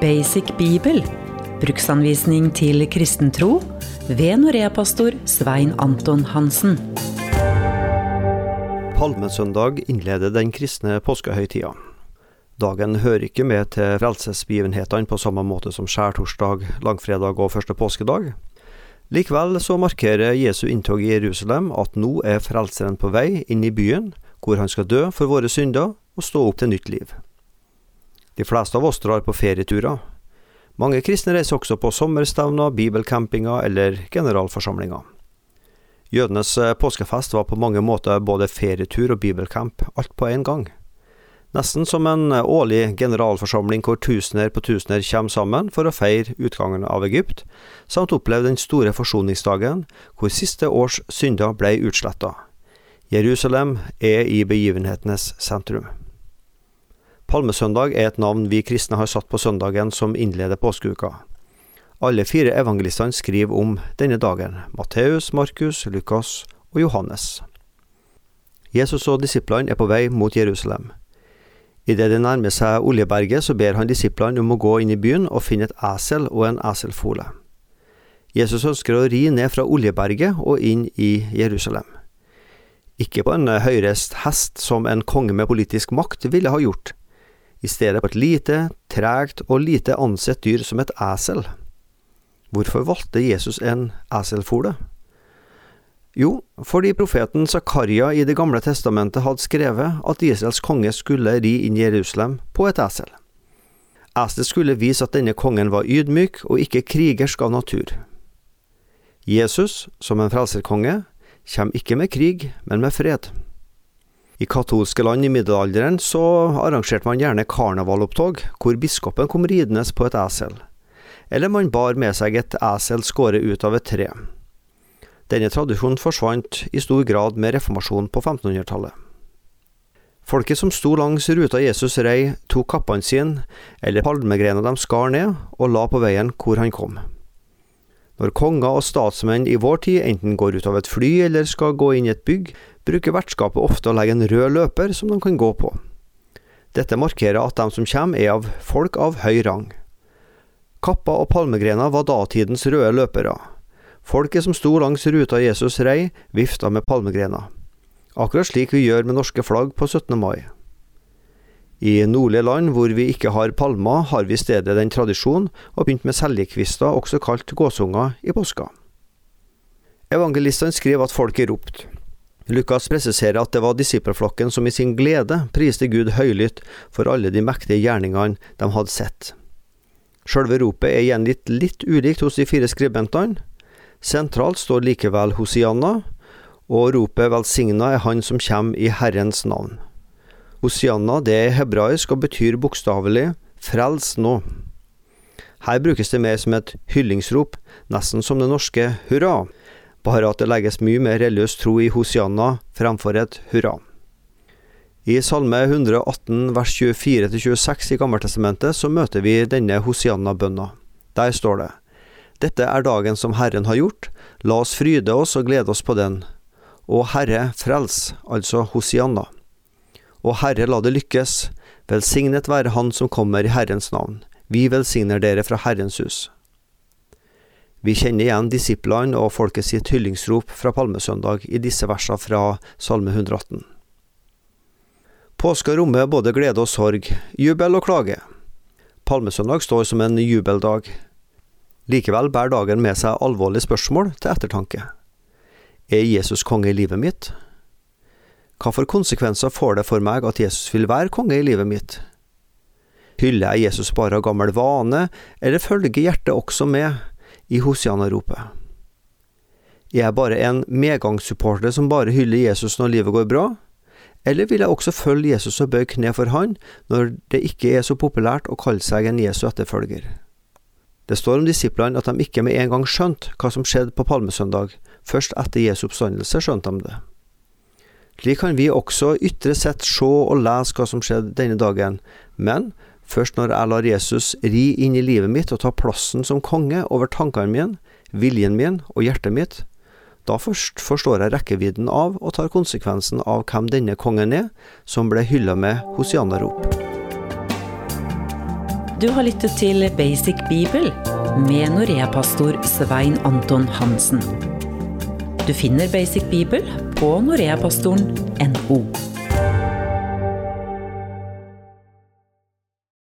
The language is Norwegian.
Basic bibel. Bruksanvisning til kristentro. Ved Norea-pastor Svein Anton Hansen. Palmesøndag innleder den kristne påskehøytida. Dagen hører ikke med til frelsesbegivenhetene på samme måte som skjærtorsdag, langfredag og første påskedag. Likevel så markerer Jesu inntog i Jerusalem at nå er Frelseren på vei inn i byen, hvor han skal dø for våre synder og stå opp til nytt liv. De fleste av oss drar på ferieturer. Mange kristne reiser også på sommerstevner, bibelcampinger eller generalforsamlinger. Jødenes eh, påskefest var på mange måter både ferietur og bibelcamp, alt på en gang. Nesten som en eh, årlig generalforsamling hvor tusener på tusener kommer sammen for å feire utgangen av Egypt, samt oppleve den store forsoningsdagen, hvor siste års synder ble utsletta. Jerusalem er i begivenhetenes sentrum. Palmesøndag er et navn vi kristne har satt på søndagen som innleder påskeuka. Alle fire evangelistene skriver om denne dagen, Matteus, Markus, Lukas og Johannes. Jesus og disiplene er på vei mot Jerusalem. Idet de nærmer seg Oljeberget, så ber han disiplene om å gå inn i byen og finne et esel og en eselfole. Jesus ønsker å ri ned fra Oljeberget og inn i Jerusalem. Ikke på en høyreist hest som en konge med politisk makt ville ha gjort, i stedet på et lite, tregt og lite ansett dyr som et esel. Hvorfor valgte Jesus en eselfole? Jo, fordi profeten Zakaria i Det gamle testamentet hadde skrevet at Israels konge skulle ri inn Jerusalem på et esel. Eselet skulle vise at denne kongen var ydmyk og ikke krigersk av natur. Jesus, som en frelserkonge, kommer ikke med krig, men med fred. I katolske land i middelalderen så arrangerte man gjerne karnevalopptog, hvor biskopen kom ridende på et esel. Eller man bar med seg et esel skåret ut av et tre. Denne tradisjonen forsvant i stor grad med reformasjonen på 1500-tallet. Folket som sto langs ruta Jesus rei, tok kappene sine, eller palmegrener de skar ned, og la på veien hvor han kom. Når konger og statsmenn i vår tid enten går ut av et fly eller skal gå inn i et bygg, bruker vertskapet ofte å legge en rød løper som de kan gå på. Dette markerer at de som kommer er av folk av høy rang. Kappa og palmegrener var datidens røde løpere. Folket som sto langs ruta Jesus rei, vifta med palmegrener. Akkurat slik vi gjør med norske flagg på 17. mai. I nordlige land hvor vi ikke har palmer, har vi i stedet den tradisjonen og begynt med seljekvister, også kalt gåsunger, i påska. Evangelistene skriver at folket ropte. Lukas presiserer at det var disippelflokken som i sin glede priste Gud høylytt for alle de mektige gjerningene de hadde sett. Sjølve ropet er gjengitt litt ulikt hos de fire skribentene. Sentralt står likevel Hosianna, og ropet velsigna er han som kommer i Herrens navn. Hosianna det er hebraisk og betyr bokstavelig frels nå. Her brukes det mer som et hyllingsrop, nesten som det norske hurra, bare at det legges mye mer religiøs tro i Hosianna fremfor et hurra. I Salme 118 vers 24-26 i Gammeltestamentet så møter vi denne Hosianna-bønna. Der står det Dette er dagen som Herren har gjort, la oss fryde oss og glede oss på den. Og Herre, frels, altså Hosianna. Og Herre, la det lykkes, velsignet være Han som kommer i Herrens navn. Vi velsigner dere fra Herrens hus. Vi kjenner igjen disiplene og folket sitt hyllingsrop fra palmesøndag i disse versene fra Salme 118. Påska rommer både glede og sorg, jubel og klage. Palmesøndag står som en jubeldag. Likevel bærer dagen med seg alvorlige spørsmål til ettertanke. Er Jesus konge i livet mitt? Hva for konsekvenser får det for meg at Jesus vil være konge i livet mitt? Hyller jeg Jesus bare av gammel vane, eller følger hjertet også med i Hosianna-ropet. Jeg er bare en medgangssupporter som bare hyller Jesus når livet går bra, eller vil jeg også følge Jesus og bøye kne for han når det ikke er så populært å kalle seg en Jesu etterfølger? Det står om disiplene at de ikke med en gang skjønte hva som skjedde på palmesøndag, først etter Jesu oppstandelse skjønte de det. Slik kan vi også ytre sett se og lese hva som skjedde denne dagen, men Først når jeg lar Jesus ri inn i livet mitt og ta plassen som konge over tankene mine, viljen min og hjertet mitt, da først forstår jeg rekkevidden av og tar konsekvensen av hvem denne kongen er, som ble hylla med hosianarop. Du har lyttet til Basic Bibel med Norea-pastor Svein Anton Hansen. Du finner Basic Bibel på noreapastoren.no.